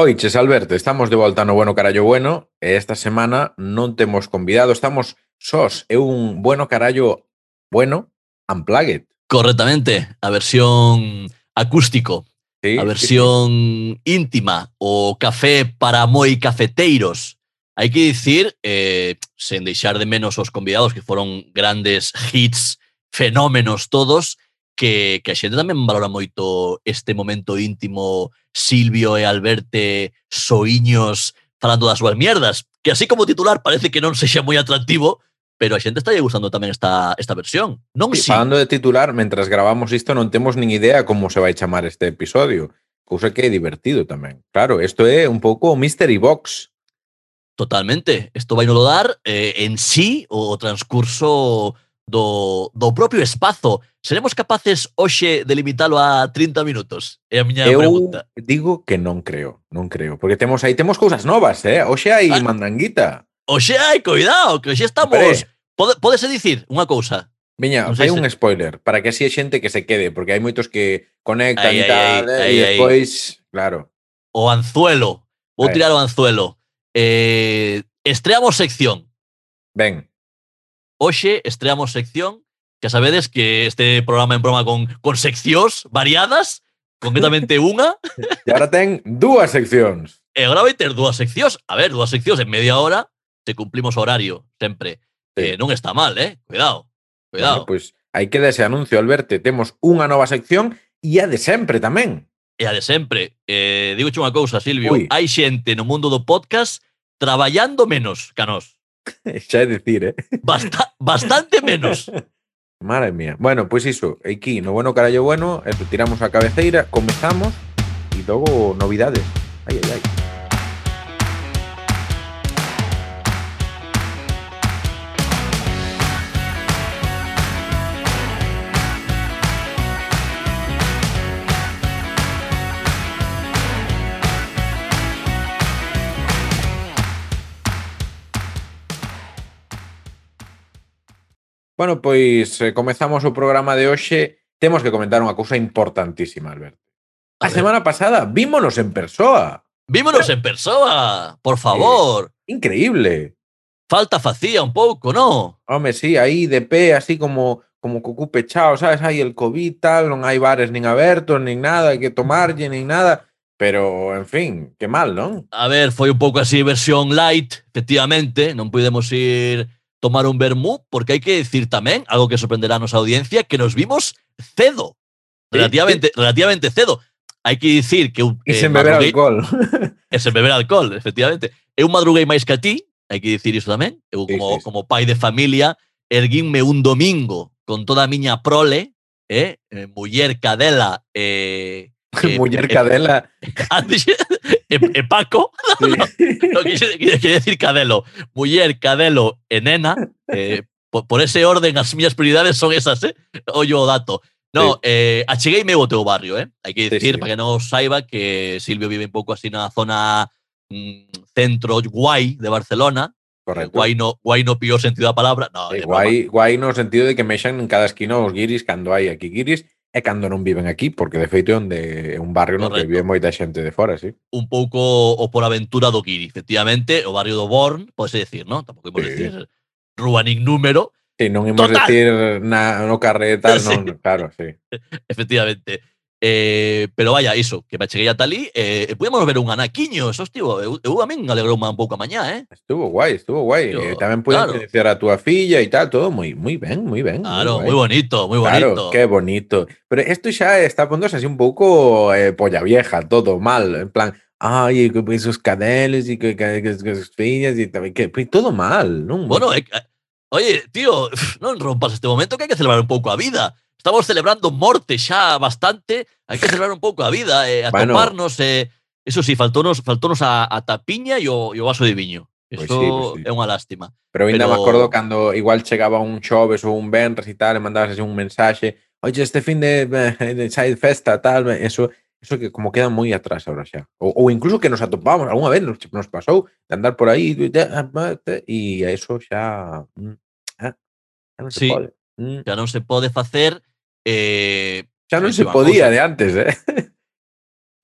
Oiches, Alberto, estamos de volta no Bueno Carallo Bueno e esta semana non temos convidado, estamos sós, é un Bueno Carallo Bueno Unplugged. Correctamente, a versión acústico, sí, a versión sí, sí. íntima, o café para moi cafeteiros. Hai que dicir, eh, sen deixar de menos os convidados que foron grandes hits, fenómenos todos, que, que a xente tamén valora moito este momento íntimo Silvio e Alberte soiños falando das súas mierdas, que así como titular parece que non sexa moi atractivo, pero a xente está gustando tamén esta, esta versión. Non sí, si... Falando de titular, mentras gravamos isto non temos nin idea como se vai chamar este episodio, cousa que é divertido tamén. Claro, isto é un pouco Mystery Box. Totalmente, isto vai no dar eh, en sí o transcurso do, do propio espazo. Seremos capaces hoxe de limitalo a 30 minutos? É a miña Eu pregunta. digo que non creo, non creo, porque temos aí temos cousas novas, eh? Hoxe hai ah, mandanguita. Hoxe hai, cuidado, que hoxe estamos. Pere. Pode, podese dicir unha cousa. Viña, non hai un se... spoiler, para que así hai xente que se quede, porque hai moitos que conectan ai, e tal, ai, eh, e despois, claro. O anzuelo, vou tirar o anzuelo. Eh, estreamos sección. Ben. Hoxe estreamos sección, que sabedes que este programa en broma con, con seccións variadas, concretamente unha. e agora ten dúas seccións. E agora vai ter dúas seccións. A ver, dúas seccións en media hora, se cumplimos horario, sempre. Sí. Eh, non está mal, eh? Cuidado, cuidado. Bueno, pois pues, aí queda ese anuncio, Alberto. Temos unha nova sección e a de sempre tamén. E a de sempre. Eh, digo unha cousa, Silvio. Ui. Hai xente no mundo do podcast traballando menos que a nós. es decir, ¿eh? Bastante menos. Madre mía. Bueno, pues eso, aquí, no bueno, carallo bueno, eh, tiramos a cabeceira, comenzamos y luego novidades. Ay, ay, ay. Bueno, pois eh, comezamos o programa de hoxe. Temos que comentar unha cousa importantísima, Alberto. A, a semana pasada vímonos en persoa. Vímonos en persoa, por favor. Increíble. Falta facía un pouco, ¿no? Home, sí, aí de pé, así como como co cu pechado, sabes? Hai el COVID, tal, non hai bares nin abertos, nin nada, hai que tomarlle, nin nada. Pero, en fin, que mal, non? A ver, foi un pouco así versión light, efectivamente, non podemos ir tomar un vermú, porque hai que decir tamén, algo que sorprenderá a nosa audiencia, que nos vimos cedo. Relativamente, sí, relativamente cedo. Hai que dicir que... Un, e eh, sen beber alcohol. E sen beber alcohol, efectivamente. Eu madruguei máis que a ti, hai que dicir iso tamén. Eu como, sí, sí. como pai de familia, erguínme un domingo con toda a miña prole, eh, eh muller cadela... Eh, eh muller eh, cadela... e, e Paco, Sí. no, quise decir Cadelo. Muller, Cadelo e nena. Eh, por, por ese orden, as miñas prioridades son esas, eh? Ollo o dato. No, eh, achegueime o teu barrio, eh? Hai que Sí, decir, sí. para que non saiba, que Silvio vive un pouco así na zona mm, centro guai de Barcelona. Correcto. Guai no, guai no pior sentido da palabra. No, Sí, é broma. guai, guai no sentido de que mexan en cada esquina os guiris cando hai aquí guiris e cando non viven aquí, porque de feito é onde é un barrio Correcto. no que vive moita xente de fora, sí. Un pouco o por aventura do Guiri, efectivamente, o barrio do Born, podes decir, non? Tampouco imos sí. decir rúa nin número. Sí, non imos Total. decir na, no carré tal, non, sí. claro, sí. Efectivamente. Eh, pero vaya, iso, que me cheguei a Talí eh, e ver un anaquiño, eso estivo eu, eu a min alegrou un pouco a mañá, eh? Estuvo guai, estuvo guai, Yo, eh, tamén pude claro. conocer a túa filla e tal, todo moi moi ben, moi ben Claro, moi bonito, moi bonito Claro, que bonito, pero isto xa está pondose así un pouco eh, polla vieja, todo mal, en plan Ay, esos cadeles e que, que, que, que, sus fillas e tamén que, que, todo mal, non? Bueno, eh, eh, oye, tío, non rompas este momento que hai que celebrar un pouco a vida Estamos celebrando morte xa bastante, hai que celebrar un pouco a vida, eh, a bueno. toparnos, eh, eso sí, faltónos, faltónos a, a tapiña e o, e o vaso de viño. Isto Eso sí, pois sí. é unha lástima. Pero ainda Pero... me acordo cando igual chegaba un xoves ou un venres e tal, e mandabas así un mensaxe, oye, este fin de, eh, de side festa, tal, eso, eso que como queda moi atrás ahora xa. Ou, ou incluso que nos atopamos, alguna vez nos, nos pasou de andar por aí ah, e a eso xa... Mm, ah, xa non se sí. pode. Mm. Xa non se pode facer eh, Xa non eh, se podía cosa. de antes, eh?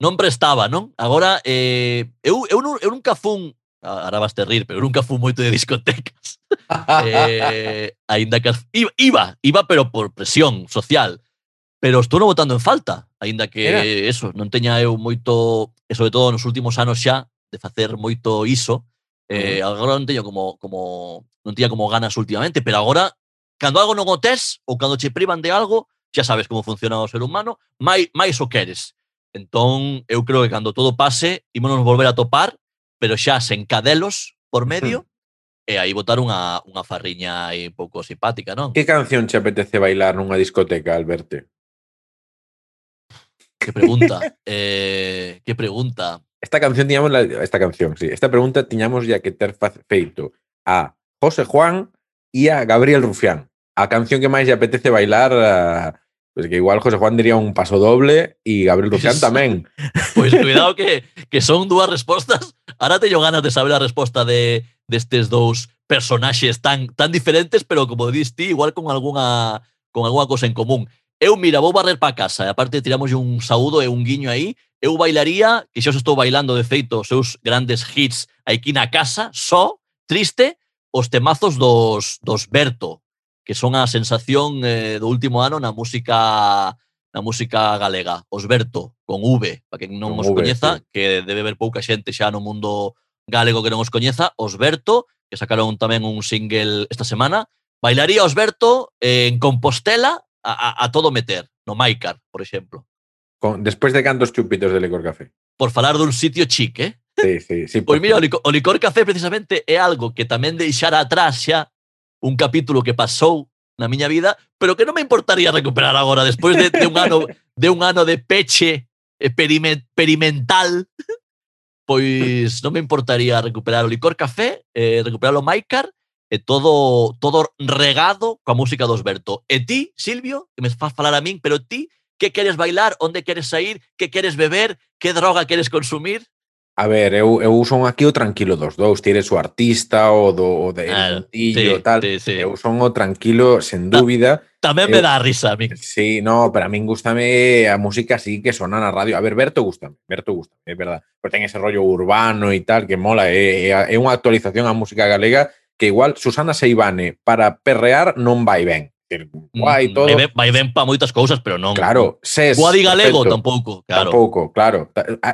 Non prestaba, non? Agora, eh, eu, eu, eu nunca fun Ahora vas te rir, pero eu nunca fui moito de discotecas. eh, ainda que iba, iba, iba, pero por presión social. Pero estou non votando en falta, aínda que Era. eso, non teña eu moito, e sobre todo nos últimos anos xa, de facer moito iso. Eh, mm. uh -huh. agora non teño como como non tiña como ganas últimamente, pero agora Cando algo non o tes, ou cando che privan de algo, xa sabes como funciona o ser humano, máis, máis o queres. Entón, eu creo que cando todo pase, ímonos volver a topar, pero xa sen cadelos por medio, uh -huh. e aí botar unha, unha farriña aí un pouco simpática, non? Que canción che apetece bailar nunha discoteca, Alberto? Que pregunta, eh, que pregunta. Esta canción tiñamos la, esta canción, sí. Esta pregunta tiñamos ya que ter feito a José Juan e a Gabriel Rufián. A canción que máis lle apetece bailar, a, pois que igual José Juan diría un paso doble e Gabriel Rufián tamén. Pois pues, cuidado que, que son dúas respostas. Ahora teño ganas de saber a resposta de destes de dous personaxes tan tan diferentes, pero como dis ti, igual con algunha con algunha cosa en común. Eu, mira, vou barrer para casa, e aparte tiramos un saúdo e un guiño aí, eu bailaría, que xa os estou bailando de feito os seus grandes hits aquí na casa, só, triste, os temazos dos, dos Berto, que son a sensación eh, do último ano na música na música galega, os Berto, con V, para quen non con os v, coñeza, sí. que debe ver pouca xente xa no mundo galego que non os coñeza, os Berto, que sacaron tamén un single esta semana, bailaría os Berto en Compostela a, a, a todo meter, no Maicar, por exemplo. Con, despois de cantos chupitos de licor café. Por falar dun sitio chic, eh? Sí, sí, sí. Pois mira, o licor, o licor café precisamente é algo que tamén deixara atrás xa un capítulo que pasou na miña vida, pero que non me importaría recuperar agora despois de, de un ano de un ano de peche experimental, pois non me importaría recuperar o licor café, eh, recuperar o Maicar e eh, todo todo regado coa música dos Berto. E ti, Silvio, que me faz falar a min, pero ti que queres bailar, onde queres sair, que queres beber, que droga queres consumir? A ver, eu, eu son aquí o tranquilo dos dous, tires o artista o do o de ah, puntillo, sí, tal. Sí, sí. Eu son o tranquilo, sen dúbida. Ta, tamén eu, me dá risa a mí. Sí, no, pero a min gustame a música así que sona na radio. A ver, Berto gustame, Berto gustame, é verdad. Pero ten ese rollo urbano e tal que mola, é, é, é unha actualización á música galega que igual Susana Seivane para perrear non vai ben decir, guai mm, todo. Vai ben, vai ben pa moitas cousas, pero non. Claro, ses. Guadi galego perfecto. tampouco, claro. Tampouco, claro.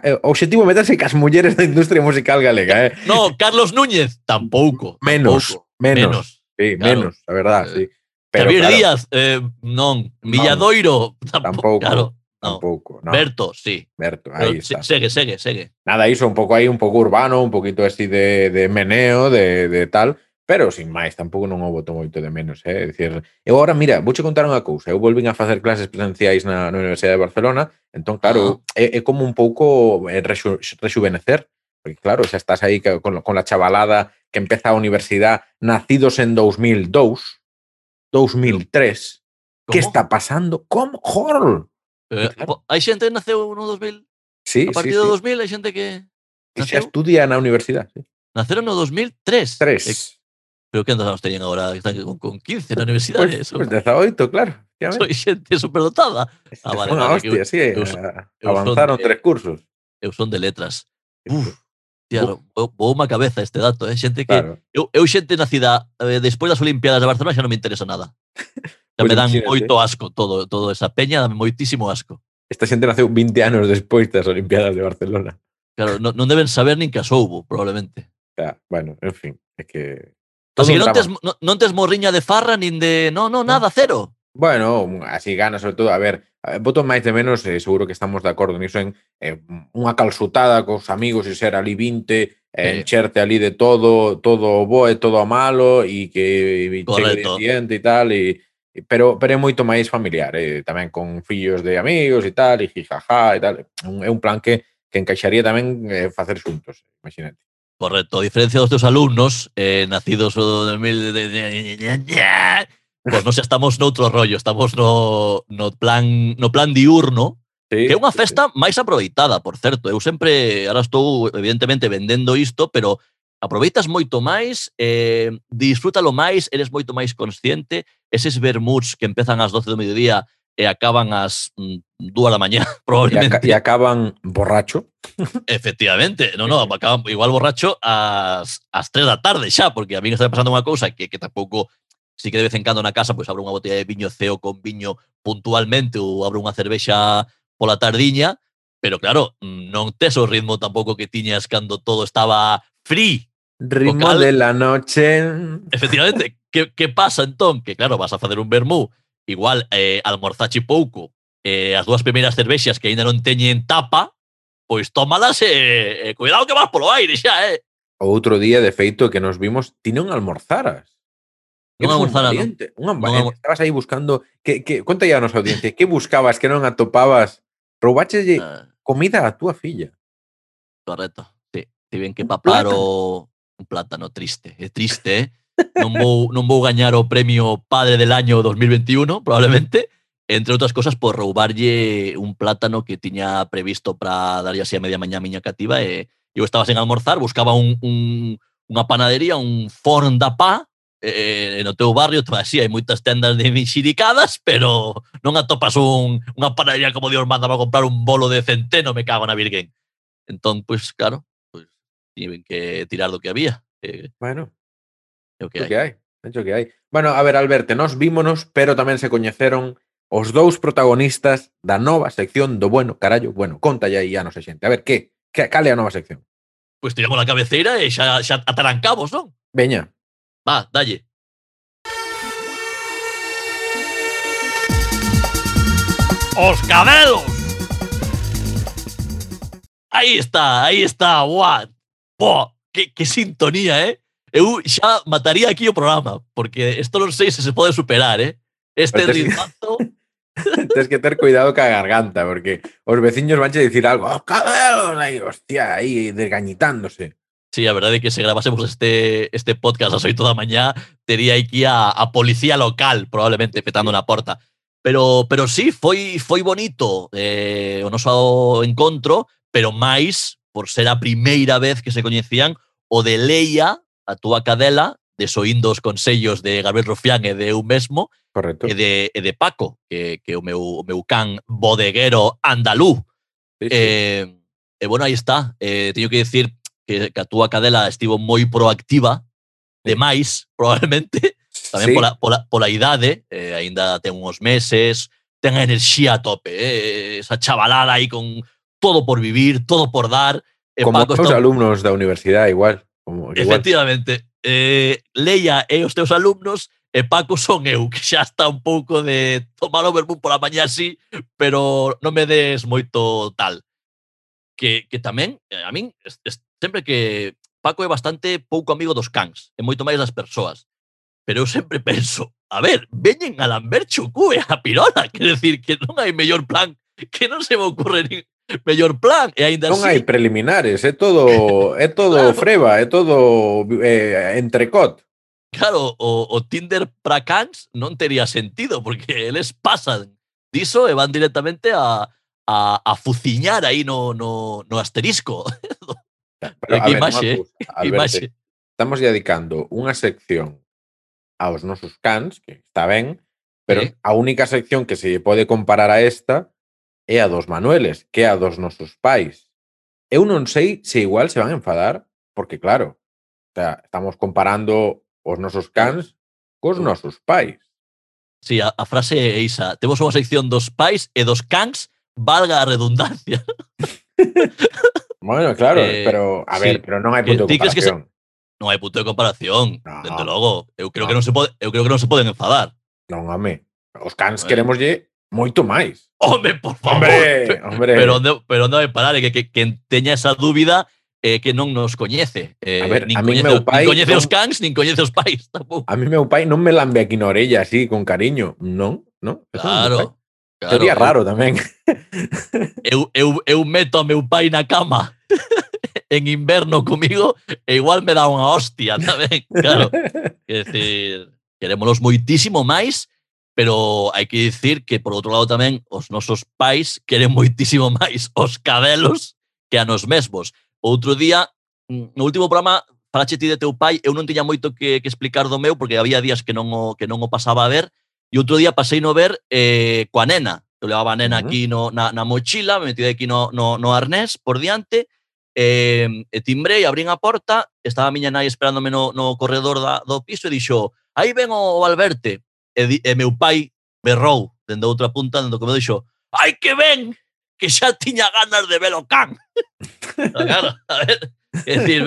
Eh, o objetivo meterse cas mulleres da industria musical galega, eh. No, Carlos Núñez tampouco. Menos, tampouco. menos. menos. Sí, claro. menos, a verdad, sí. Pero, Javier claro, Díaz, eh, non. Villadoiro, tampouco. tampouco. Claro. No. Tampouco, no. Berto, sí. Berto, ahí Pero, está. Segue, segue, segue. Nada, iso un pouco aí, un pouco urbano, un poquito así de, de meneo, de, de tal. Pero, sin máis, tampouco non o boto moito de menos. Eh? É dicir, eu agora, mira, vouche contar unha cousa. Eu volvín a facer clases presenciais na, na Universidade de Barcelona, entón, claro, ah. é, é como un pouco eh, rexu, rexuvenecer. Porque, claro, xa estás aí con, con la chavalada que empeza a universidade nacidos en 2002, 2003. Que está pasando? Como? Jorl! Eh, claro. Hai xente que naceu no 2000? Sí, a partir sí, do 2000 sí. hai xente que... Naceu? Que xa estudia na universidade. Sí. Naceron no 2003. 3. E, Pero que andados teñen agora? Están con, con 15 na universidade. Pois, pues, pues 18, claro. Ya Soy xente superdotada. Ah, vale, Una vale, hostia, eu, sí. Eu, eh, eu avanzaron de, tres cursos. Eu son de letras. Uf, tía, vou má cabeza este dato. Eh? Xente que, claro. eu, eu xente nacida eh, despois das Olimpiadas de Barcelona xa non me interesa nada. Xa pues me dan moito asco todo, todo esa peña, dame moitísimo asco. Esta xente naceu 20 anos despois das Olimpiadas de Barcelona. Claro, non, non deben saber nin que as houbo, probablemente. Ya, bueno, en fin, é que Todo así que non tes, non, non tes morriña de farra nin de... No, no, nada, cero. Bueno, así gana, sobre todo, a ver, eh, voto máis de menos, eh, seguro que estamos de acordo niso en eh, unha calzutada cos amigos e ser ali 20, eh, encherte ali de todo, todo o boe, todo o malo e que chegue diente e tal e pero pero é moito máis familiar, eh, tamén con fillos de amigos e tal, e jijaja e tal. É un plan que que encaixaría tamén eh, facer xuntos, imagínate. Correcto. A diferencia dos teus alumnos, eh, nacidos o 2000... Pois pues, non sei, estamos noutro rollo, estamos no, no plan no plan diurno, sí, que é unha festa sí. máis aproveitada, por certo. Eu sempre, ahora estou evidentemente vendendo isto, pero aproveitas moito máis, eh, disfrútalo máis, eres moito máis consciente, eses vermuts que empezan ás 12 do mediodía e acaban ás mm, dúa da mañá, probablemente. E, aca e acaban borracho. Efectivamente, no, no, acaban igual borracho ás, ás tres da tarde xa, porque a mí me está pasando unha cousa que, que tampouco si que de vez en cando na casa pois pues, abro unha botella de viño ceo con viño puntualmente ou abro unha cervexa pola tardiña, pero claro, non tes o ritmo tampouco que tiñas cando todo estaba free. Ritmo de la noche. Efectivamente, que, que pasa entón? Que claro, vas a facer un vermú igual eh, almorzache pouco eh, as dúas primeiras cervexas que aínda non teñen tapa, pois tómalas e eh, eh, cuidado que vas polo aire xa, eh. Outro día, de feito, que nos vimos, ti non almorzaras. Non almorzara, non. Un non Estabas aí buscando... Que, que, conta ya a nosa audiencia, que buscabas, que non atopabas? Roubachelle ah. comida a túa filla. Correcto, sí. Tiven que papar o... Un plátano triste. É triste, eh? non vou, non vou gañar o premio Padre del Año 2021, probablemente, entre outras cosas por roubarlle un plátano que tiña previsto para darlle así a media mañá a miña cativa eh, e eu estaba sen almorzar, buscaba un, un, unha panadería, un forn da pá, eh, no teu barrio así hai moitas tendas de mixiricadas, pero non atopas un, unha panadería como Dios manda para comprar un bolo de centeno, me cago na virgen. Entón, pois, pues, claro, pois, pues, tiven que tirar do que había. Eh, bueno. É o que hai. O que hai. Encho que hai. Bueno, a ver, Alberto, nós vímonos, pero tamén se coñeceron os dous protagonistas da nova sección do Bueno, carallo, bueno, contalle aí a nosa xente. A ver, que? que cale a nova sección? Pois pues tiramos a cabeceira e xa, xa atarancamos, non? Veña. Va, dalle. Os cabelos. Aí está, aí está, what? Boa, que, que sintonía, eh? Eu xa mataría aquí o programa, porque isto non sei se se pode superar, eh? Este ritmazo... Tens que ter cuidado ca garganta, porque os veciños vanche dicir algo, oh, cabelos, aí, hostia, aí desgañitándose. Sí, a verdade é que se gravásemos este, este podcast ás 8 da mañá, tería aquí a, a policía local, probablemente, petando na porta. Pero, pero sí, foi, foi bonito eh, o noso encontro, pero máis, por ser a primeira vez que se coñecían, o de Leia a túa cadela desoindo os consellos de Gabriel Rufián e de eu mesmo Correcto. e de, e de Paco, que, que o, meu, o meu can bodeguero andalú. Sí, sí. Eh, e bueno, aí está. Eh, teño que decir que, que a túa cadela estivo moi proactiva, demais, probablemente, tamén sí. pola, pola, pola idade, eh, aínda ten uns meses, ten a enerxía a tope, eh, esa chavalada aí con todo por vivir, todo por dar. Eh, Como Paco os está... alumnos da universidade, igual. Como, Efectivamente, eh, Leia e os teus alumnos e Paco son eu, que xa está un pouco de tomar o vermú pola mañá así, pero non me des moito tal. Que, que tamén, eh, a min, sempre que Paco é bastante pouco amigo dos cans, e moito máis das persoas. Pero eu sempre penso, a ver, veñen a lamber chucú e a pirola, quer decir, que non hai mellor plan que non se me ocorre nin, mellor plan e aínda Non así, hai preliminares, é todo é todo claro. freba, é todo eh, entrecot. Claro, o, o Tinder para cans non tería sentido porque eles pasan diso e van directamente a a, a fuciñar aí no, no, no asterisco. Pero, que a ver, acusa, eh? imaxe. Estamos dedicando unha sección aos nosos cans, que está ben, pero eh? a única sección que se pode comparar a esta é a dos Manueles, que é a dos nosos pais. Eu non sei se igual se van a enfadar, porque claro, ta, estamos comparando os nosos cans cos nosos pais. Sí, a, a frase é isa. Temos unha sección dos pais e dos cans, valga a redundancia. bueno, claro, eh, pero a ver, sí, pero non hai eh, punto de comparación. Non hai punto de comparación, no, dende logo. Eu creo no. que non se pode, eu creo que non se poden enfadar. Non, home. Os cans bueno. queremoslle Moito máis. Home, por favor. Hombre, hombre. Pero, pero non vai parar? Que, que, que teña esa dúbida eh, que non nos coñece. Eh, a ver, nin a mí coñece, meu pai... Nin coñece non... os cans, nin coñece os pais. Tampouco. A mí meu pai non me lambe aquí na orella así, con cariño. Non, non. Eso claro. Claro, Sería raro tamén. Eu, eu, eu meto a meu pai na cama en inverno comigo e igual me dá unha hostia tamén, claro. Quer decir, querémonos moitísimo máis pero hai que dicir que, por outro lado, tamén os nosos pais queren moitísimo máis os cabelos que a nos mesmos. Outro día, mm, no último programa, falaxe ti de teu pai, eu non tiña moito que, que explicar do meu, porque había días que non o, que non o pasaba a ver, e outro día pasei no ver eh, coa nena. Eu levaba a nena uh -huh. aquí no, na, na mochila, me metí aquí no, no, no arnés por diante, eh, e timbrei, abrín a porta, estaba a miña nai esperándome no, no corredor da, do piso e dixo, aí ven o, o Alberte e, di, e meu pai berrou dende outra punta, dando que me dixo ai que ben, que xa tiña ganas de ver o can. claro, a ver, é dicir,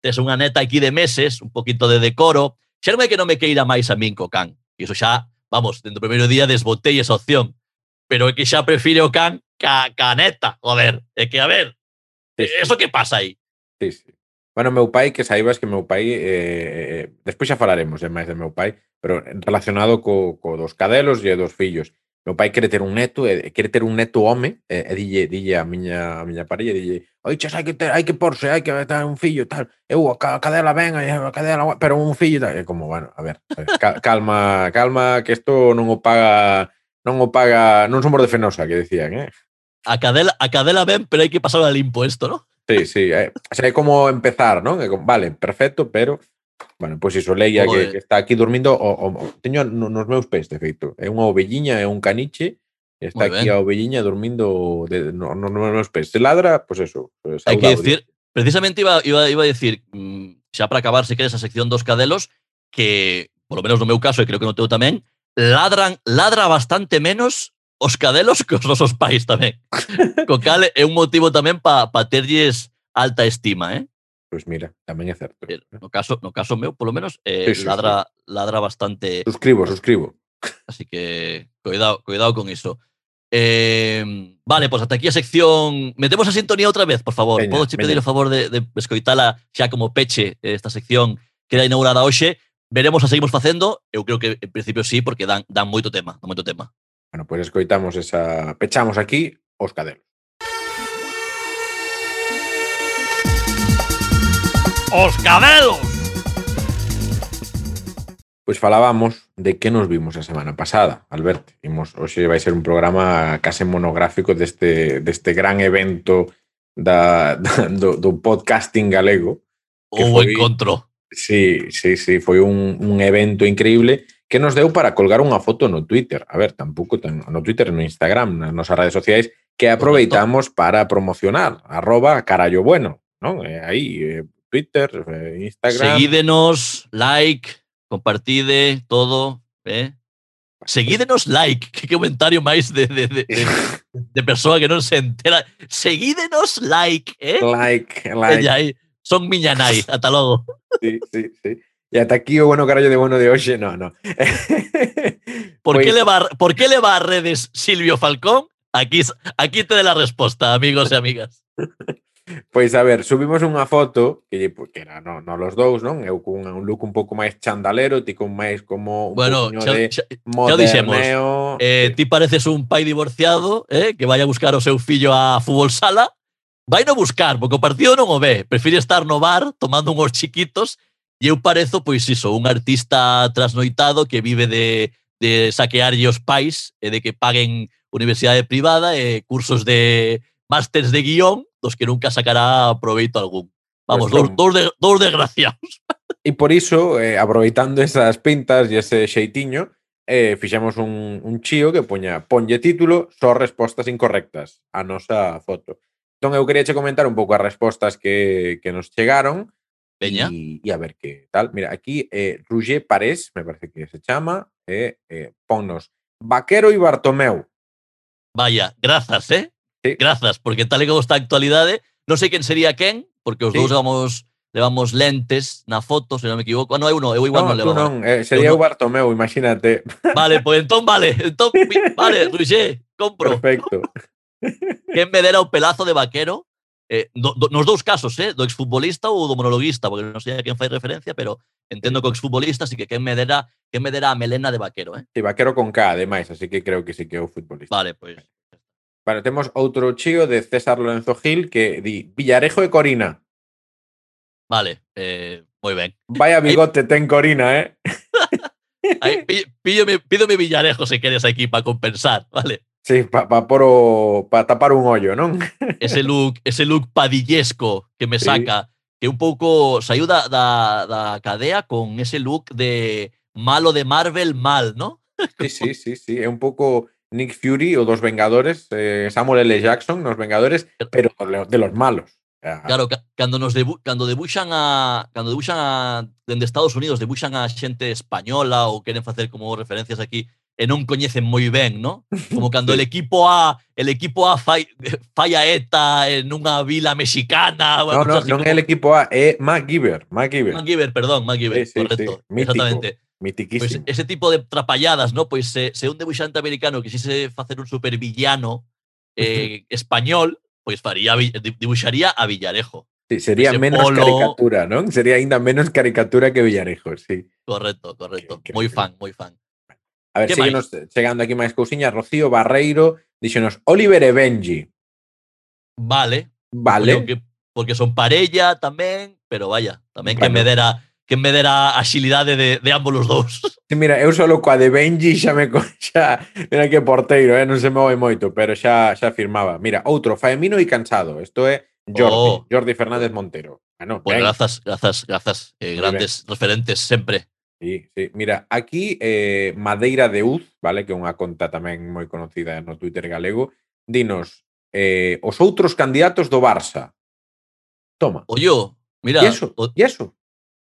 tes unha neta aquí de meses, un poquito de decoro, xa non é que non me queira máis a min co can. E iso xa, vamos, dentro do primeiro día desbotei esa opción. Pero é que xa prefire o can ca, ca neta, joder. É que, a ver, sí, sí. eso que pasa aí? Sí, sí. Bueno, meu pai, que saibas que meu pai, eh, eh despois xa falaremos de máis de meu pai, pero relacionado co, co dos cadelos e dos fillos. Meu pai quere ter un neto, e quere ter un neto home, e, e dille, dille a miña a miña parella, dille, "Oi, xa, hai que ter, hai que porse, hai que ter un fillo tal. Eu a, ca, a cadela ben, a cadela, pero un fillo tal." É como, bueno, a ver, calma, calma que isto non o paga non o paga, non somos de Fenosa, que decían, eh? A cadela, a cadela ben, pero hai que pasar al impuesto, ¿no? Sí, sí. Eh, o sea, é como empezar, non? É como, vale, perfecto, pero... Bueno, pois iso, Leia que, que está aquí dormindo o, o, o teño nos meus pés, de feito. É unha ovelliña, é un caniche, está aquí ben. a ovelliña dormindo de, no, no, nos meus pés. Se ladra, pois pues eso. Pues, Hai que decir, precisamente iba, iba, iba a decir, mm, xa para acabar, se queres, a sección dos cadelos, que, por lo menos no meu caso, e creo que no teu tamén, ladran, ladra bastante menos os cadelos cos nosos pais tamén. Co cal é un motivo tamén para pa terlles alta estima, eh? Pois pues mira, tamén é certo. Eh, no caso, no caso meu, polo menos, eh, sí, sí, ladra, sí. ladra bastante. Suscribo, suscribo. Así que, cuidado, cuidado con iso. Eh, vale, pois pues ata aquí a sección. Metemos a sintonía outra vez, por favor. Veña, Podo che pedir o favor de, de escoitala xa como peche eh, esta sección que era inaugurada hoxe. Veremos a seguimos facendo. Eu creo que en principio sí, porque dan, dan moito tema, dan moito tema. Bueno, pois pues escoitamos esa... Pechamos aquí os cadelos. Os cadelos! Pois falábamos de que nos vimos a semana pasada, Alberto. Imos, hoxe vai ser un programa case monográfico deste, deste gran evento da, da, do, do podcasting galego. Que o foi, encontro. Sí, sí, sí, foi un, un evento increíble que nos deu para colgar unha foto no Twitter. A ver, tampouco ten, no Twitter, no Instagram, nas nosas redes sociais, que aproveitamos para promocionar. Arroba carallo bueno, non? Eh, aí, eh, Twitter, eh, Instagram... Seguídenos, like, compartide, todo. Eh? Seguídenos, like. Que comentario máis de, de, de, de, de persoa que non se entera. Seguídenos, like. Eh? like, E like. son miña nai. Ata logo. Sí, sí, sí. Y ata aquí o bueno carallo de bueno de hoxe, no, no. por, pois... que leva, por que leva a redes Silvio Falcón? Aquí, aquí te de la resposta, amigos e amigas. Pois a ver, subimos unha foto que que era no, no los dous, non? Eu cun un look un pouco máis chandalero, ti con máis como un bueno, xa, de xa, moderneo. xa dixemos, eh, ti pareces un pai divorciado, eh, que vai a buscar o seu fillo a fútbol sala, vai no buscar, porque o partido non o ve, prefire estar no bar tomando unhos chiquitos E eu parezo, pois iso, un artista trasnoitado que vive de, de saquearlle os pais e de que paguen universidade privada e cursos de másters de guión dos que nunca sacará proveito algún. Vamos, pues dous, dous, de, dous desgraciados. E por iso, eh, aproveitando esas pintas e ese xeitiño, eh, fixemos un, un chío que poña ponlle título só respostas incorrectas a nosa foto. Entón eu quería che comentar un pouco as respostas que, que nos chegaron Peña. Y, y, a ver qué tal. Mira, aquí eh, Roger Parés, me parece que se llama, eh, eh, ponnos Vaquero y Bartomeu. Vaya, grazas, eh? Sí. Grazas, porque tal e como está a actualidade, non sei quen sería quen, porque os sí. dous levamos levamos lentes na foto, se non me equivoco. Ah, non, eu non, eu igual no, non, non levo. Non, eh, sería eu o Bartomeu, imagínate. Vale, pois pues, entón vale, entón vale, Roger, compro. Perfecto. Quen me dera o pelazo de vaquero eh, do, do, nos dous casos, eh, do exfutbolista ou do monologuista, porque non sei a quen fai referencia, pero entendo que o exfutbolista así que quen me dera, quen me dera a melena de vaquero, eh? Sí, Vaquero con K, ademais, así que creo que sí que é o futbolista. Vale, pois Vale, temos outro chío de César Lorenzo Gil que di Villarejo e Corina. vale, eh, moi ben. Vaya bigote ten Corina, eh? Píllome, pídome Villarejo se queres aquí para compensar, vale? Sí, para pa, pa tapar un hoyo, non? Ese look, ese look padillesco que me sí. saca, que un pouco saiu da, da, da cadea con ese look de malo de Marvel mal, ¿no? Sí, sí, sí, sí, é un pouco Nick Fury o dos Vengadores, eh, Samuel L. Jackson, los Vengadores, pero de los malos. Claro, cando nos debu cando debuxan a cando debuxan a dende Estados Unidos, debuxan a xente española ou queren facer como referencias aquí e non coñecen moi ben, no? Como cando el equipo A, el equipo A fai, falla ETA en unha vila mexicana. No, no, non é el equipo A, é MacGyver. MacGyver, MacGyver perdón, MacGyver, sí, sí, correcto. Sí. Mítico, exactamente. Mitiquísimo. Pois ese tipo de trapalladas, no? Pois se, se un debuxante americano quixese facer un supervillano eh, español, pois faría, dibuixaría a Villarejo. Sí, sería menos polo. caricatura, ¿no? Sería ainda menos caricatura que Villarejo, sí. Correcto, correcto. Moi fan, moi fan. A ver, seguimos chegando aquí máis cousiñas. Rocío Barreiro díxenos Oliver e Benji. Vale. Vale. Porque, porque son parella tamén, pero vaya, tamén Rano. que me dera que me dera axilidade de, de ambos os dous. Sí, mira, eu solo coa de Benji xa me xa, mira que porteiro, eh, non se move moito, pero xa xa firmaba. Mira, outro, faemino e cansado. Isto é Jordi, oh. Jordi Fernández Montero. Ah, bueno, pues grazas, grazas, grazas. Eh, grandes referentes sempre. Sí, sí. Mira, aquí eh, Madeira de Uz, vale, que é unha conta tamén moi conocida no Twitter galego, dinos eh, os outros candidatos do Barça. Toma. Ollo, oh, mira. E eso? O... E eso?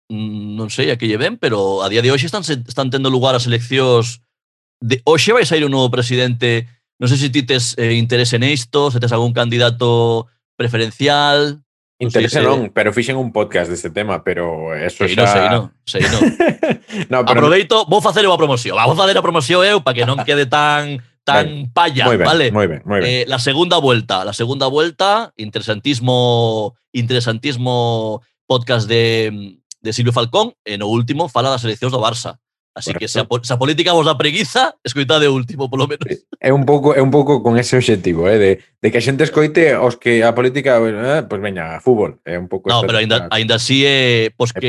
Mm, non sei a que lle ven, pero a día de hoxe están, están tendo lugar as eleccións de hoxe vai sair un novo presidente. Non sei se ti tes eh, interese nisto, se tes algún candidato preferencial. Interese sí, non, pero fixen un podcast deste tema, pero eso sei, xa... No, sei, no, sei, non. no pero... Aproveito, vou facer a promoción. Vou facer a promoción eu para que non quede tan tan ben, palla, muy ben, vale? Moi ben, moi ben. Eh, la segunda vuelta, la segunda vuelta, interesantismo interesantismo podcast de, de Silvio Falcón, e no último fala das eleccións do Barça. Así Correcto. que se a, se a política vos da preguiza, escoitade o último, polo menos. É un pouco é un pouco con ese obxectivo, eh, de, de que a xente escoite os que a política, eh, pois pues veña, fútbol, é un pouco No, pero ainda ainda así eh, é eh, pois que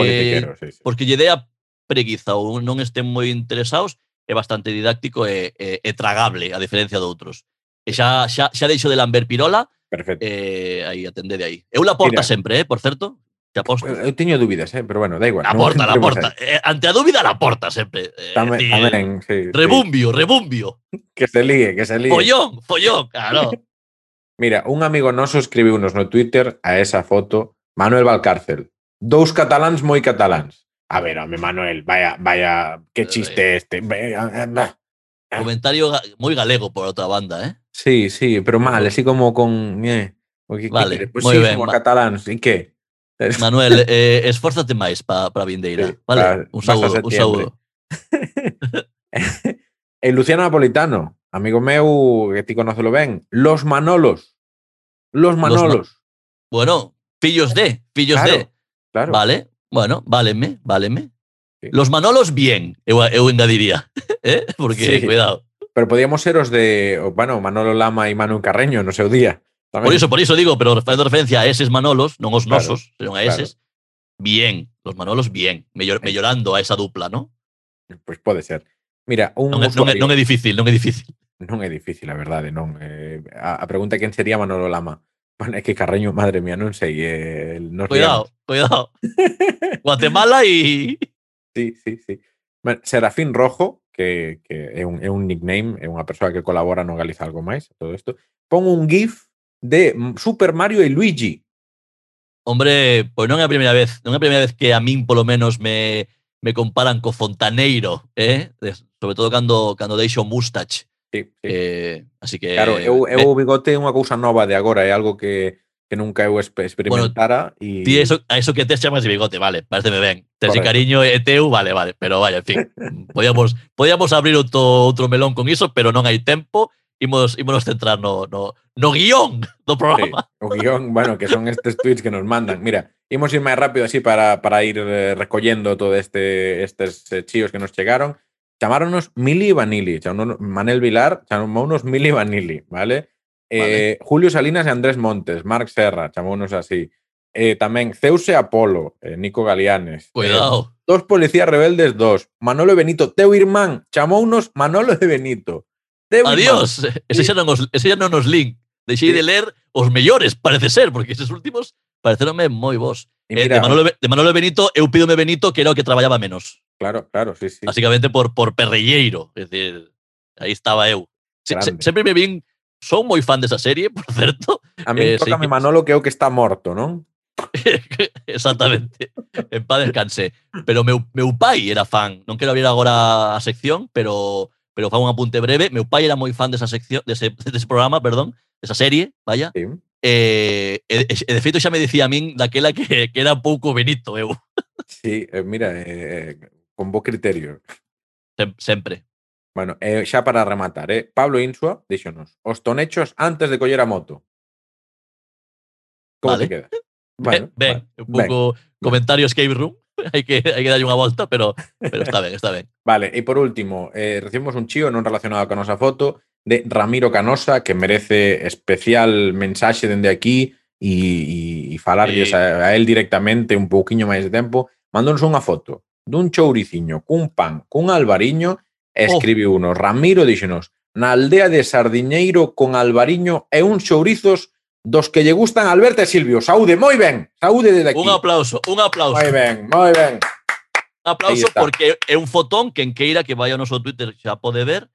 sí, sí. pois que lle dea preguiza ou non estén moi interesados, é bastante didáctico e, e, e tragable a diferencia de outros. E xa xa xa deixo de lamber pirola. Perfecto. Eh, aí atendede aí. Eu la porta Mira. sempre, eh, por certo. Te aposto. Eu teño dúbidas, eh? pero bueno, da igual. A porta, a porta. Eh, ante a dúbida, a porta sempre. Eh, tamén, eh, tamén, sí, rebumbio, sí. rebumbio. Que se ligue, que se ligue. Follón, follón, claro. Mira, un amigo noso escribiunos no Twitter a esa foto, Manuel Valcárcel. Dous cataláns moi cataláns. A ver, home, Manuel, vaya, vaya, que eh, chiste este. Ah. Comentario moi galego por outra banda, eh? Sí, sí, pero mal, así como con... Eh, que, vale, que, pues, moi sí, ben. Como catalán, e que? Manuel, eh, esfórzate máis para pa Vindeira. Vale, un saúdo, un saúdo. e eh, Luciano Napolitano, amigo meu, que ti conócelo ben, Los Manolos. Los Manolos. Los ma bueno, pillos de, pillos claro, de. Claro. Vale, bueno, váleme, váleme. Sí. Los Manolos bien, eu, eu engadiría. eh? Porque, sí. cuidado. Pero podíamos ser os de, bueno, Manolo Lama e Manu Carreño no seu día. Tamén. Por iso, por iso digo, pero facendo referencia a eses Manolos, non os nosos, claro, senón a eses, claro. bien, los Manolos bien, mellor, mellorando a esa dupla, ¿no? Pois pues pode ser. Mira, un non, é, non, é, non é difícil, non é difícil. Non é difícil, a verdade, non. Eh, a, a pregunta é quen sería Manolo Lama. Bueno, é que Carreño, madre mía, non sei. Eh, nos cuidado, liamos. cuidado. Guatemala e... Sí, sí, sí. Bueno, Serafín Rojo, que, que é, un, é un nickname, é unha persoa que colabora no Galiza algo máis, todo isto, pon un GIF de Super Mario e Luigi. Hombre, pois non é a primeira vez, non é a primeira vez que a min polo menos me, me comparan co Fontaneiro, eh? sobre todo cando, cando deixo Mustache. Sí, sí. Eh, así que Claro, eu, eu o bigote é unha cousa nova de agora, é algo que que nunca eu experimentara bueno, e Ti eso, a eso que te chamas de bigote, vale, pareceme ben. Tes cariño e teu, vale, vale, pero vaya, en fin, podíamos podíamos abrir outro outro melón con iso, pero non hai tempo. Imos, imos centrar no, no, no guion do programa. Sí, o guion, bueno, que son estes tweets que nos mandan. Mira, imos ir máis rápido así para, para ir eh, recollendo todo este estes eh, chíos que nos chegaron. Chamáronos Mili e. Chamáronos Manel Vilar, chamounos Mili e Vanili, vale? Eh, vale. Julio Salinas e Andrés Montes, Marc Serra, chamounos así. Eh, tamén Zeuse Apolo, eh, Nico. Cuidado. Eh, dos policías rebeldes, dos. Manolo Benito, teu irmán, chamounos Manolo de Benito. Adiós. Ese xa, non os, ese xa non os link. Deixei sí. de ler os mellores, parece ser, porque eses últimos pareceronme moi vos. Mira, eh, de, Manolo, de Manolo Benito, eu pídome Benito que era o que traballaba menos. Claro, claro, sí, sí. Básicamente por, por perrelleiro. Es decir, aí estaba eu. Se, se, sempre me vin... Son moi fan desa serie, por certo. A mí eh, tocame sí, Manolo que é o que está morto, non? Exactamente. En paz descanse. Pero meu, meu pai era fan. Non quero abrir agora a sección, pero pero fa un apunte breve. Meu pai era moi fan desa sección, dese, dese programa, perdón, desa serie, vaya. Sí. Eh, e, e, de feito xa me dicía a min daquela que, que era pouco benito eu. Sí, eh, mira, eh, eh, con bo criterio. Sem, sempre. Bueno, eh, xa para rematar, eh, Pablo Insua, díxonos, os tonechos antes de coller a moto. Como vale. te queda? Bueno, ben, ben, vale. un pouco comentario comentarios Room. hai que, hai que darlle unha volta, pero, pero está ben, está ben. Vale, e por último, eh, recibimos un chío non relacionado con nosa foto de Ramiro Canosa, que merece especial mensaxe dende aquí e, e, e falarlles sí. a, a él directamente un pouquiño máis de tempo. Mandónos unha foto dun chouriciño cun pan cun albariño e escribiu oh. uno. Ramiro díxenos, na aldea de Sardiñeiro con albariño e uns chourizos dos que lle gustan Alberto e Silvio. Saúde, moi ben. Saúde desde aquí. Un aplauso, un aplauso. Moi ben, moi ben. Un aplauso porque é un fotón, que en queira que vai ao noso Twitter xa pode ver,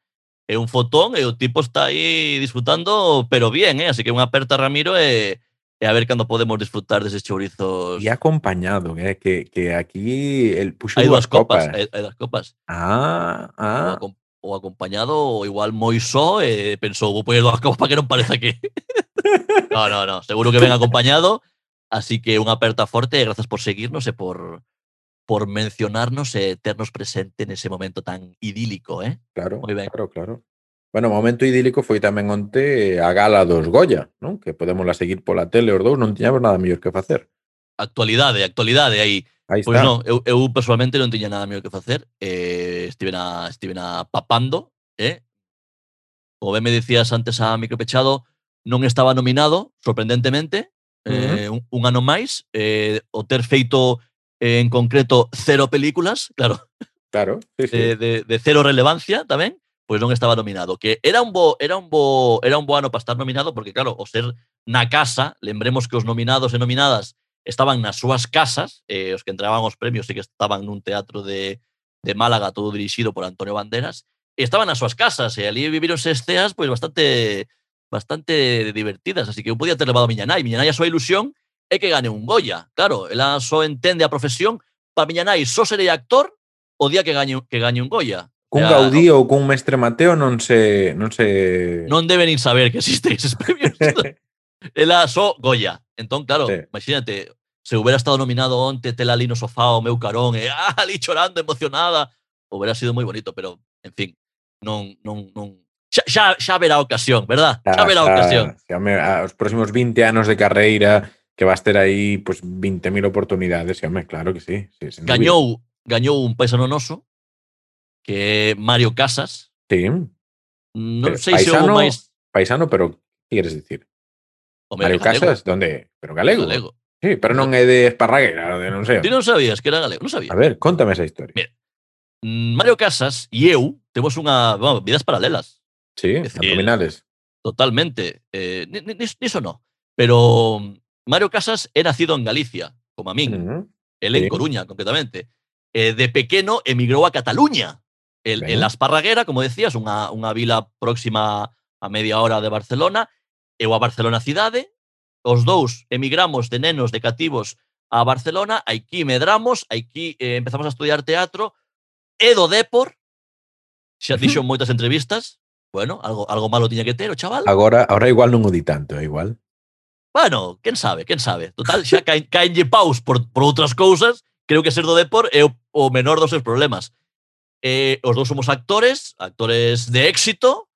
é un fotón e o tipo está aí disfrutando, pero bien, eh? así que unha aperta Ramiro e, e a ver cando podemos disfrutar deses chourizos. E acompañado, eh? que, que aquí el puxo hai dúas copas. copas. Hai, hai dúas copas. Ah, ah. Unha, o acompañado ou igual moi só e pensou, vou poñer dúas copas para que non pareza que... no, no, no, seguro que ven acompañado. Así que unha aperta forte e grazas por seguirnos e por por mencionarnos e ternos presente nese momento tan idílico, eh? Claro, Moi ben. claro, claro. Bueno, momento idílico foi tamén onte a gala dos Goya, non? Que podemos la seguir pola tele os dous, non tiñamos nada mellor que facer. Actualidade, actualidade aí. Aí pois está. non, eu, eu personalmente non tiña nada mellor que facer. Eh, estive na, estive na papando, eh? Como ben me decías antes a micropechado, non estaba nominado, sorprendentemente, uh -huh. eh, un, un ano máis, eh, o ter feito eh, en concreto cero películas, claro. Claro. Sí, sí. De, de, de cero relevancia tamén, pois non estaba nominado, que era un bo era un bo era un bo ano para estar nominado porque claro, o ser na casa, lembremos que os nominados e nominadas estaban nas súas casas, eh, os que entraban os premios e que estaban nun teatro de, de Málaga, todo dirixido por Antonio Banderas, e estaban nas súas casas, e ali vivironse esteas pois, bastante bastante divertidas, así que eu podía ter levado a miña nai. Miña nai a súa ilusión é que gane un Goya. Claro, ela só entende a profesión, para miña nai só serei actor o día que gañe, que gañe un Goya. Cun Gaudí ou cun Mestre Mateo non se... Non, se... non deben saber que existe eses premios. Ela só Goya. Entón, claro, sí. imagínate, se hubiera estado nominado onte, tela ali no sofá o meu carón, e eh, ah, ali chorando, emocionada, hubiera sido moi bonito, pero, en fin, non, non, non, xa, xa, xa verá ocasión, verdad? Xa, xa verá ocasión. Xa, xa, xa, os próximos 20 anos de carreira que vas ter aí pues, 20.000 oportunidades, xa, me, claro que sí. sí gañou, gañou un paisano noso, que é Mario Casas. Sí. Non pero sei paisano, se houve máis... Paisano, pero que queres dicir? Mario galego, Casas, donde? Pero galego. galego. Sí, pero non é de Esparraguera, de non sei. Ti non sabías que era galego, non sabía. A ver, contame esa historia. Mira. Mm, Mario Casas e eu temos unha, vamos, vidas paralelas, Sí, abdominales. totalmente. Eh, ni- ni- ni- niso no. Pero Mario Casas é nacido en Galicia, como a min. Ujú. El en sí. Coruña, concretamente. Eh, de pequeno emigrou a Cataluña. El, en La Esparraguera, como decías, unha, unha vila próxima a media hora de Barcelona. eu a Barcelona cidade, os dous emigramos de nenos de cativos a Barcelona, aquí medramos, aquí eh, empezamos a estudiar teatro, e do Depor, xa dixo moitas entrevistas, bueno, algo, algo malo tiña que ter o chaval. Agora, agora igual non o di tanto, é igual. Bueno, quen sabe, quen sabe. Total, xa caen, caenlle paus por, por outras cousas, creo que ser do Depor é o, o menor dos seus problemas. Eh, os dous somos actores, actores de éxito,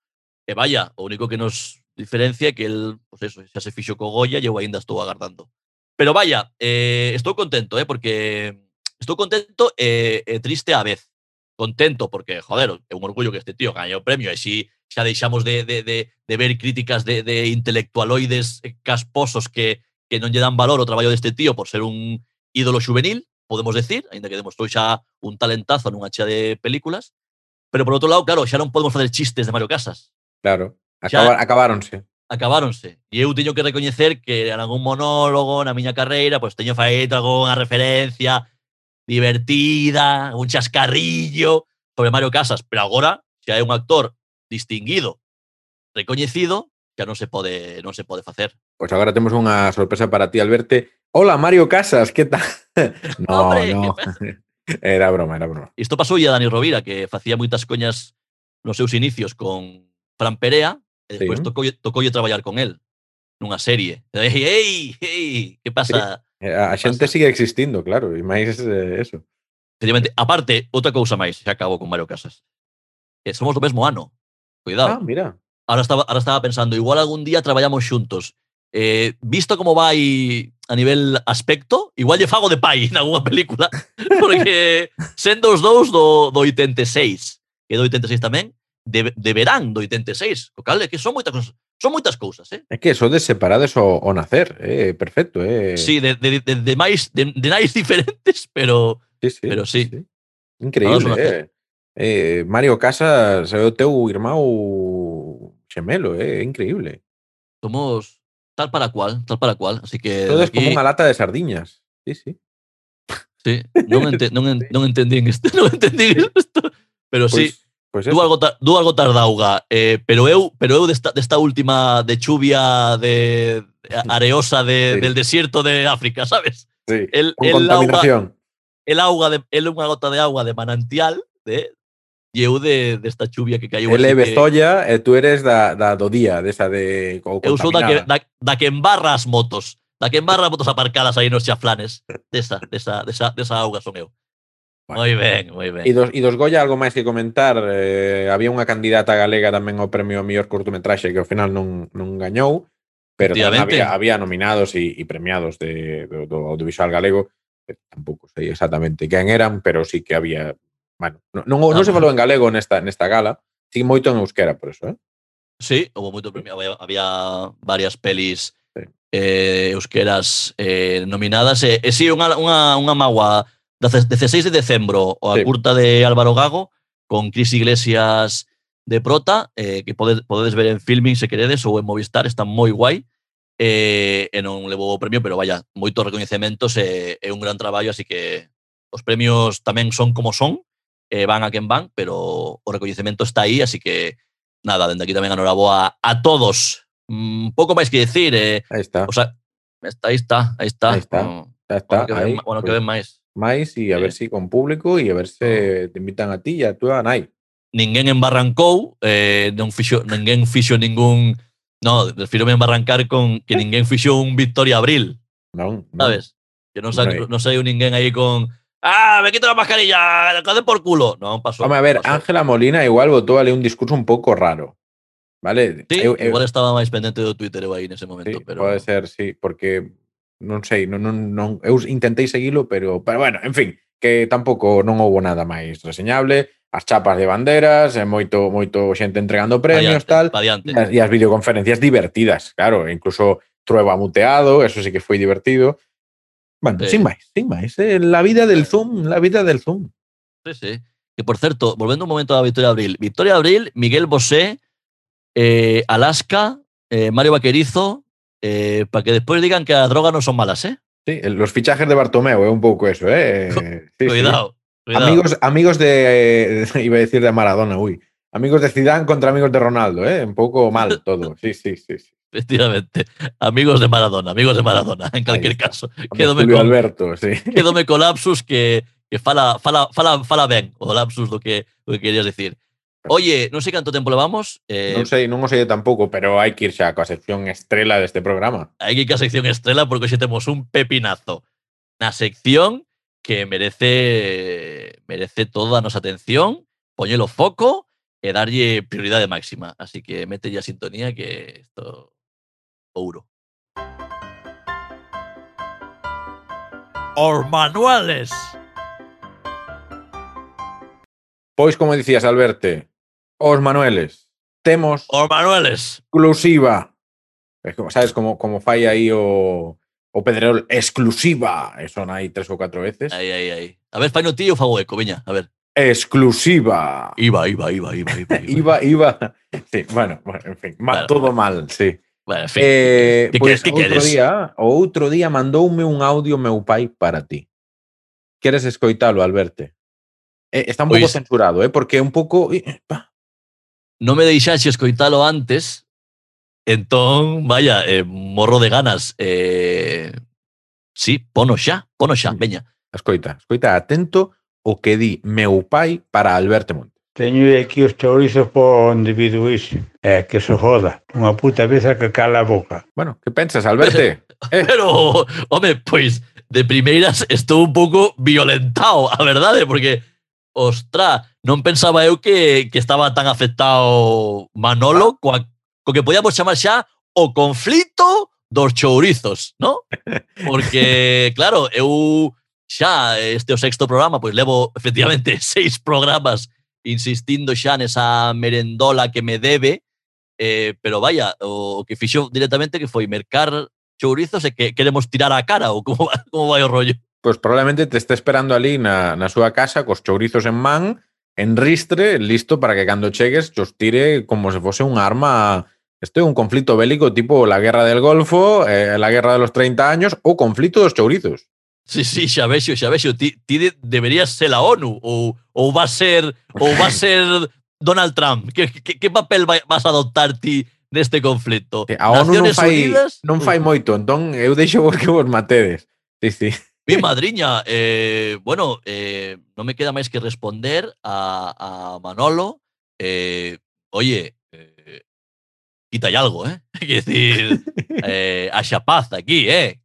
e vaya, o único que nos Diferencia que el, pues eso, xa se fixo co Goya e eu aínda estou agardando. Pero vaya, eh, estou contento, eh, porque estou contento e, e triste á vez. Contento porque, joder, é un orgullo que este tío gañe o premio e si xa deixamos de, de, de, de ver críticas de, de intelectualoides eh, casposos que, que non lle dan valor ao traballo deste tío por ser un ídolo juvenil, podemos decir, aínda que demostrou xa un talentazo nunha chea de películas, pero por outro lado, claro, xa non podemos facer chistes de Mario Casas. Claro. Acabar, xa, acabáronse. Acabáronse. E eu teño que recoñecer que en algún monólogo na miña carreira, pois teño feito algunha referencia divertida, un chascarrillo sobre Mario Casas, pero agora xa é un actor distinguido, recoñecido, xa non se pode non se pode facer. Pois agora temos unha sorpresa para ti, Alberto. Hola, Mario Casas, que tal? no, Hombre, no. Era broma, era broma. Isto pasou a Dani Rovira, que facía moitas coñas nos seus inicios con Fran Perea, E despois sí. tocou, tocou yo traballar con el nunha serie. Ei, ei, ei, que pasa? Eh, sí. A, xente pasa? sigue existindo, claro, e máis eh, eso. Efectivamente, aparte, outra cousa máis, xa acabo con Mario Casas. Que somos do mesmo ano. Ah, Cuidado. Ah, mira. Ahora estaba, ahora estaba pensando, igual algún día traballamos xuntos. Eh, visto como vai a nivel aspecto, igual lle fago de pai en algunha película, porque sendo os dous do, do 86, que do 86 tamén, de, de verán do 86. O cal é que son moitas cousas. Son moitas cousas, eh? É que sodes separades o, o nacer, eh? perfecto, eh? Sí, de, de, de, de máis de, de nais diferentes, pero sí, sí, pero sí. sí. Increíble, eh? eh? Mario Casas é o teu irmão xemelo, eh, é eh? increíble. Somos tal para cual, tal para cual, así que Todo aquí... como unha lata de sardiñas. Sí, sí. Sí, non, ente, non, en, non entendín isto, non entendín isto, pero pues, sí. Pois pues du, algo, ta, du algo tardauga, eh, pero eu pero eu desta, desta última de chuvia de areosa de, sí. del desierto de África, sabes? Sí, el, con el contaminación. Auga, el auga de, el unha gota de agua de manantial de e eu de, desta de chuvia que caiu. Ele é bezolla que... e tú eres da, da do día, desa de, de Eu sou da que, da, da que embarra as motos, da que embarra as motos aparcadas aí nos chaflanes, desa, desa, desa, desa auga son eu. Bueno. Moi ben, moi ben. E dos, e dos Goya algo máis que comentar. Eh, había unha candidata galega tamén ao premio ao mellor curtometraxe que ao final non, non gañou, pero tamén había, había nominados e, e premiados de, do, do audiovisual galego. Que tampouco sei exactamente quen eran, pero sí que había... Bueno, non, non, non se ah. falou en galego nesta, nesta gala, sí moito en euskera, por eso, eh? Sí, houve moito premio, había, había varias pelis sí. eh, euskeras eh, nominadas. E, eh, eh, sí, unha, unha, unha magua 16 de decembro, o a sí. curta de Álvaro Gago, con Cris Iglesias de Prota, eh, que podedes, podedes ver en Filming se queredes ou en Movistar, está moi guai. Eh, e non levou o premio, pero vaya, moitos recoñecementos e, é un gran traballo, así que os premios tamén son como son, eh, van a quen van, pero o recoñecemento está aí, así que nada, dende aquí tamén anoraboa a todos. Un mm, pouco máis que decir, eh, aí está. O sea, está, aí está, aí está. Ahí está. Bueno, está, bueno, que, ven, bueno, que ven máis. Máis e a ver si con público e a ver se te invitan a ti e a túa nai Ninguén embarrancou, eh, non fixo, ninguén fixo ningún... No, refírome a embarrancar con que ninguén fixo un Victoria Abril, non, non. sabes? Que non, sa, Right. non saiu ninguén aí con ah, me quito la mascarilla, cade por culo. Non, pasou. Home, a ver. Ángela Molina igual botou ali un discurso un pouco raro. Vale? Sí, Eu- eu- igual estaba máis pendente do Twitter eu aí nese momento, sí, pero... Pode ser, sí, porque non sei, non, non, non, eu intentei seguilo, pero, pero bueno, en fin, que tampouco non houbo nada máis reseñable, as chapas de banderas, e moito moito xente entregando premios, adiante, tal. E, as, e as videoconferencias divertidas, claro, incluso Trueba muteado, eso sí que foi divertido. Bueno, sí. sin máis, sin máis, eh, la vida del Zoom, la vida del Zoom. Sí, sí. Que por certo, volvendo un momento a Victoria Abril, Victoria Abril, Miguel Bosé, eh, Alaska, eh, Mario Vaquerizo, eh, para que despois digan que a droga non son malas, ¿eh? Sí, los fichajes de Bartomeu, é un pouco eso, eh? Sí, sí. cuidado. Amigos, amigos de. Iba a decir de Maradona, uy. Amigos de Zidane contra amigos de Ronaldo, ¿eh? Un poco mal todo. Sí, sí, sí. sí. Efectivamente. Amigos de Maradona, amigos de Maradona, en cualquier caso. Quédome con, Alberto, sí. quédome con lapsus que, que fala, fala, fala, fala ben, o lapsus que, do que querías decir. Oye, non sei canto tempo levamos. Eh, Non sei, non o sei tampouco, pero hai que ir xa coa sección estrela deste programa. hai que ir a sección estrela porque hoxe temos un pepinazo na sección que merece merece toda a nosa atención, poñelo foco e darlle prioridade máxima. Así que mete a sintonía que isto ouro. Os manuales. Pois, como dicías, Alberte, Os Manueles. Temos Os Manueles. Exclusiva. Sabes como, como fai aí o, o Pedrerol exclusiva. Son aí tres ou catro veces. Aí, aí, aí. A ver, fai no tío fago eco, veña, a ver. Exclusiva. Iba, iba, iba, iba, iba. iba, iba. Sí, bueno, bueno en fin, claro. todo mal, sí. Bueno, en fin. Eh, ¿Qué pues, quieres? outro quieres? día, outro día mandoume un audio meu pai para ti. Queres escoitalo, Alberto? Eh, está un pouco pois... censurado, eh, porque é un pouco eh, non me deixaxe escoitalo antes, entón, vaya, eh, morro de ganas. Eh, sí, pono xa, pono xa, veña. Escoita, escoita atento o que di meu pai para Alberto Monte. Teño aquí os chourizos por onde vido iso. É, que se joda. Unha puta veza que cala a boca. Bueno, que pensas, Alberto? eh. Pero, home, pois, de primeiras estou un pouco violentado, a verdade, porque ostra, non pensaba eu que, que estaba tan afectado Manolo ah. coa, co que podíamos chamar xa o conflito dos chourizos, ¿no? Porque, claro, eu xa este o sexto programa, pois levo efectivamente seis programas insistindo xa nesa merendola que me debe, eh, pero vaya, o que fixo directamente que foi mercar chourizos e que queremos tirar a cara ou como, como vai o rollo pois probablemente te está esperando ali na, na súa casa cos chourizos en man, en ristre, listo para que cando chegues os tire como se fose un arma Isto é un conflito bélico tipo la guerra del Golfo, eh, la guerra de los 30 años ou conflito dos chourizos. Sí, sí, xa vexo, xa vexo. Ti, ti de, deberías ser a ONU ou, ou va ser ou va ser Donald Trump. Que, que, que papel vai, vas a adoptar ti neste conflito? A ONU Naciones non fai, Unidas? non fai moito, entón eu deixo vos que vos matedes. Sí, sí. Bien, madriña, eh, bueno, eh, no me queda más que responder a, Manolo. Eh, oye, eh, quita y algo, ¿eh? Quiero decir, a Chapaz aquí, ¿eh?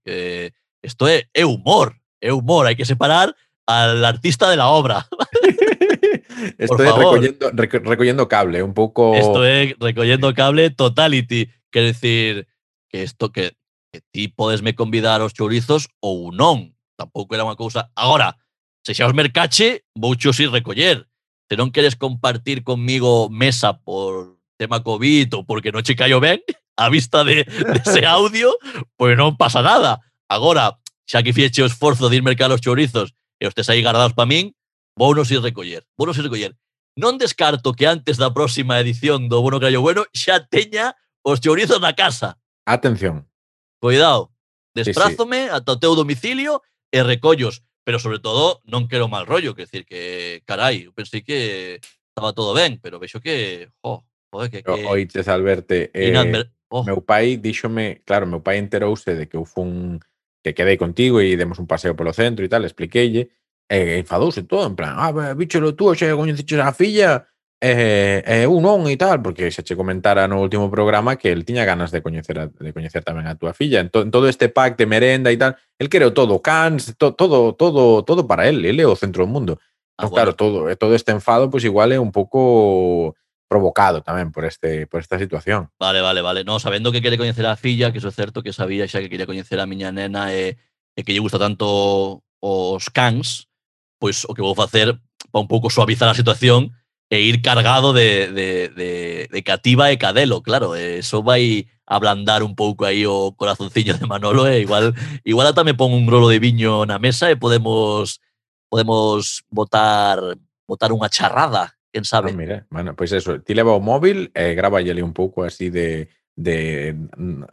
esto es, humor, es humor, hay que separar al artista de la obra. Estoy recogiendo, recogiendo, cable, un poco. Estoy recogiendo cable totality. Quiero decir, que esto que, que ti podés me convidar a los chorizos o un non. tampouco era unha cousa. Agora, se xa os mercache, vouchos ir recoller. Se non queres compartir conmigo mesa por tema COVID ou porque non che callo ben, a vista de, de ese audio, pois non pasa nada. Agora, xa que fieche o esforzo de ir mercar os chourizos e os tes aí guardados para min, vounos ir recoller. Vounos ir recoller. Non descarto que antes da próxima edición do Bono Callo Bueno xa teña os chourizos na casa. Atención. Cuidado. Destrázome sí, sí. ata o teu domicilio e recollos, pero sobre todo non quero mal rollo, que decir que carai, eu pensei que estaba todo ben, pero vexo que, jo, joder, que, que... Oites, Alberto, eh, inadver... oh. meu pai díxome, claro, meu pai enterouse de que eu fun que quedei contigo e demos un paseo polo centro e tal, expliqueille, e enfadouse todo, en plan, ah, bicho, lo tú, xa coñeciches a filla, eh, eh e eu non e tal, porque xa che comentara no último programa que el tiña ganas de coñecer a, de coñecer tamén a túa filla. En, to, en todo este pack de merenda e tal, el quere todo, cans, to, todo, todo, todo para él, ele é o centro do mundo. Ah, entón, bueno. Claro, todo, todo este enfado, pois pues, igual é un pouco provocado tamén por este por esta situación. Vale, vale, vale. No, sabendo que quere coñecer a filla, que iso é certo que sabía xa que quería coñecer a miña nena e, e que lle gusta tanto os cans, pois o que vou facer para un pouco suavizar a situación e ir cargado de, de, de, de, cativa e cadelo, claro, eso vai ablandar un pouco aí o corazoncillo de Manolo e igual igual ata me pon un grolo de viño na mesa e podemos podemos botar botar unha charrada, quen sabe. Ah, mira, bueno, pois pues eso, ti leva o móvil e eh, gráballe un pouco así de de mm,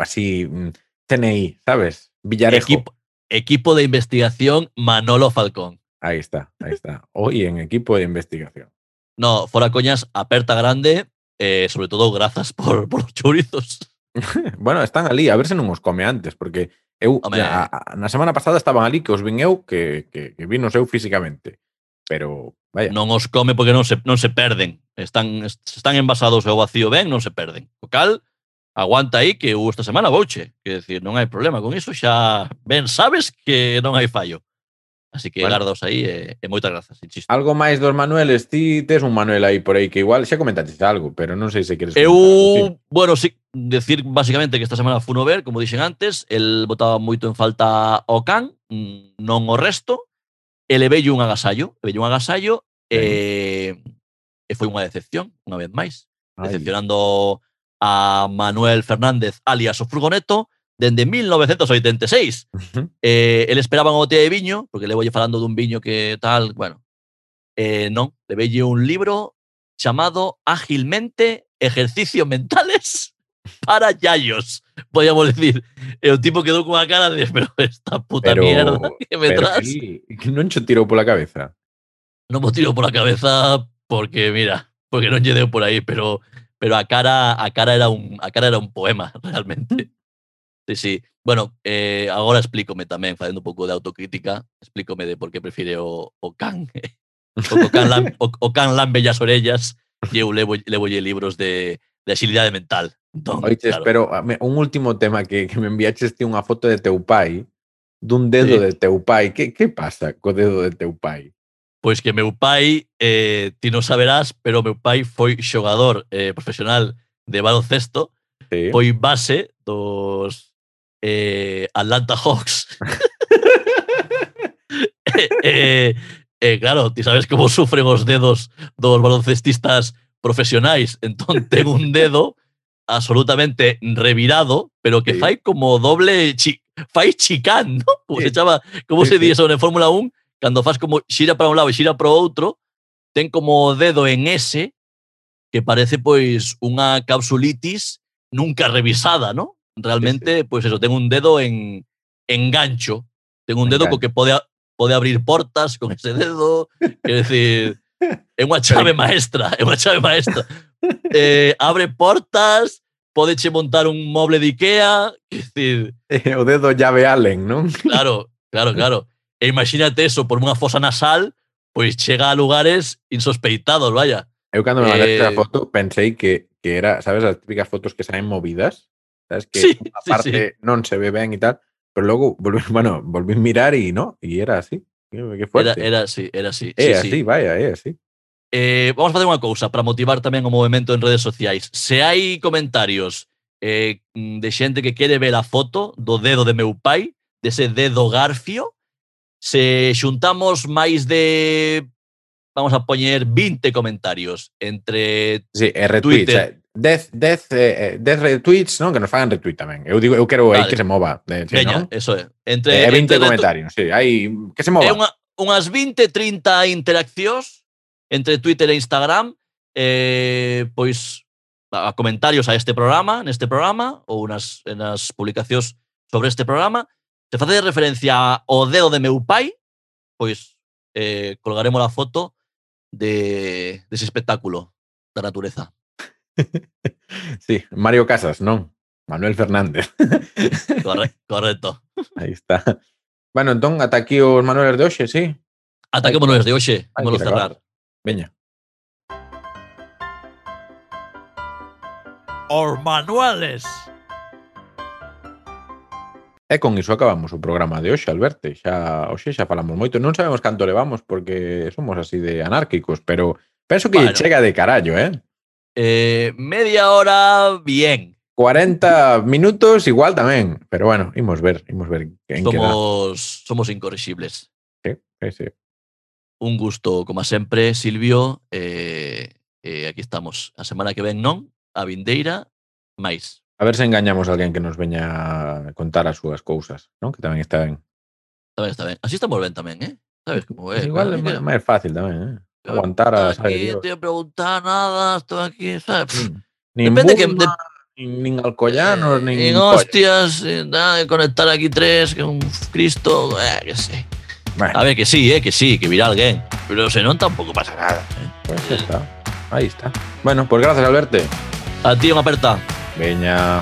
así mm, TNI, sabes? Villarejo. Equipo, equipo de investigación Manolo Falcón. Ahí está, ahí está. Hoy en equipo de investigación. No, fuera coñas, aperta grande, eh, sobre todo gracias por, por los chorizos. bueno, están ali, a ver se non os come antes, porque eu Home. na, na semana pasada estaban ali que os vin eu que, que, que vin os eu físicamente. Pero, vaya. Non os come porque non se, non se perden. Están, están envasados ao vacío ben, non se perden. O cal, aguanta aí que eu esta semana vouche. Quer decir, non hai problema con iso, xa ben sabes que non hai fallo. Así que bueno. gardaos aí e, e moitas grazas, insisto. Algo máis dos Manueles, ti tes un Manuel aí por aí que igual xa comentaste algo, pero non sei se queres Eu, comentar, bueno, sí, decir basicamente que esta semana fun ver, como dixen antes, el botaba moito en falta o can, non o resto, e levei un agasallo, levei un agasallo e, e foi unha decepción, unha vez máis, decepcionando Ay. a Manuel Fernández, alias o Furgoneto, dende 1986. ujú. Eh, el esperaba unha botella de viño, porque le voy falando dun viño que tal, bueno. Eh, non, le veille un libro chamado Ágilmente Ejercicios Mentales para Yayos. podíamos decir, e o tipo quedou cunha cara de, pero esta puta Pero- mierda que me Pero tras. que non cho tirou pola cabeza. non mo tiro por la cabeza porque, mira, porque non lle deu por aí, pero pero a cara a cara era un a cara era un poema, realmente. Sí, sí. Bueno, eh, agora explícome tamén, facendo un pouco de autocrítica, explícome de por que prefire o, o can. o, can lam, o, o can lambe as orellas e eu levo, levo libros de, de agilidade mental. Entón, Oites, claro. pero ah, un último tema que, que me enviaches ti unha foto de teu pai, dun dedo sí. de teu pai. Que, que pasa co dedo de teu pai? Pois que meu pai, eh, ti non saberás, pero meu pai foi xogador eh, profesional de baloncesto, sí. foi base dos eh, Atlanta Hawks. eh, eh, eh, claro, ti sabes como sufren os dedos dos baloncestistas profesionais. Entón ten un dedo absolutamente revirado, pero que Sí. fai como doble chi, fai chicán, ¿no? Como Sí. se chama, como Sí, se sí. di eso en Fórmula 1, cando faz como xira para un lado e xira para o outro, ten como dedo en S que parece pois unha capsulitis nunca revisada, ¿no? Realmente, pois eso, ten un dedo en, en gancho. Ten un dedo co gancho. que pode, a- pode abrir portas con ese dedo. Quer decir, é unha chave maestra, é unha chave maestra. Eh, abre portas, pode che montar un moble de Ikea, quer decir, o dedo llave Allen, non? claro, claro, claro. E imagínate eso por unha fosa nasal, pois chega a lugares insospeitados, vaya. Eu cando me mandaste a Eh, foto pensei que, que era, sabes, as típicas fotos que saen movidas, sabes que sí, a parte sí, sí. non se ve ben e tal, pero logo volví, bueno, volví a mirar e no, e era así. Que fuerte. Era, era así, era así. É sí, así, sí. vaya, é así. Eh, vamos a facer unha cousa para motivar tamén o movimento en redes sociais. Se hai comentarios eh, mm, de xente que quere ver a foto do dedo de meu pai, dese dedo garfio, se xuntamos máis de vamos a poñer 20 comentarios entre sí, e retweets, Twitter, 10, 10, eh, eh 10 retweets, non? Que nos fagan retweet tamén. Eu digo, eu quero vale. aí que se mova. De, sí, Veña, non? eso é. Entre, eh, 20 entre comentarios, sí. Aí, que se mova. É unha, unhas 20, 30 interaccións entre Twitter e Instagram. Eh, pois a comentarios a este programa, neste programa, ou nas, nas publicacións sobre este programa. Se facede referencia ao dedo de meu pai, pois eh, colgaremos a foto de, dese espectáculo da natureza. sí, Mario Casas, non. Manuel Fernández. Corre, correcto. Aí está. Bueno, entón, ata aquí os manuales de hoxe, sí? Ata que manuales de hoxe, vamos cerrar. Veña. Os manuales. E eh, con iso acabamos o programa de hoxe, Alberto. Xa, hoxe xa falamos moito. Non sabemos canto levamos porque somos así de anárquicos, pero penso que bueno. chega de carallo, eh? Eh, media hora, bien. 40 minutos igual tamén, pero bueno, imos ver, imos ver en somos, que Somos incorrexibles. Sí, sí, sí. Un gusto, como sempre, Silvio. Eh, eh, aquí estamos. A semana que ven non, a Vindeira, máis. A ver se engañamos a alguén que nos veña a contar as súas cousas, non? Que tamén está ben. Está ben, está ben. Así estamos ben tamén, eh? Sabes como é? Igual é máis fácil tamén, eh? Yo Aguantar a aquí, Dios. te voy a preguntar nada, estoy aquí, ¿sabes? Mm. Nin Depende que- Bulma, nin, nin Alcoyanos. En pollas. hostias, eh, nada de conectar aquí tres, que un Cristo, eh, que sé. Bueno, A ver, que sí, eh, que sí, que virá alguén. Pero se non, tampouco pasa nada. Eh. pues está. Ahí está. Bueno, pues gracias, Alberto. A ti unha aperta. Veña.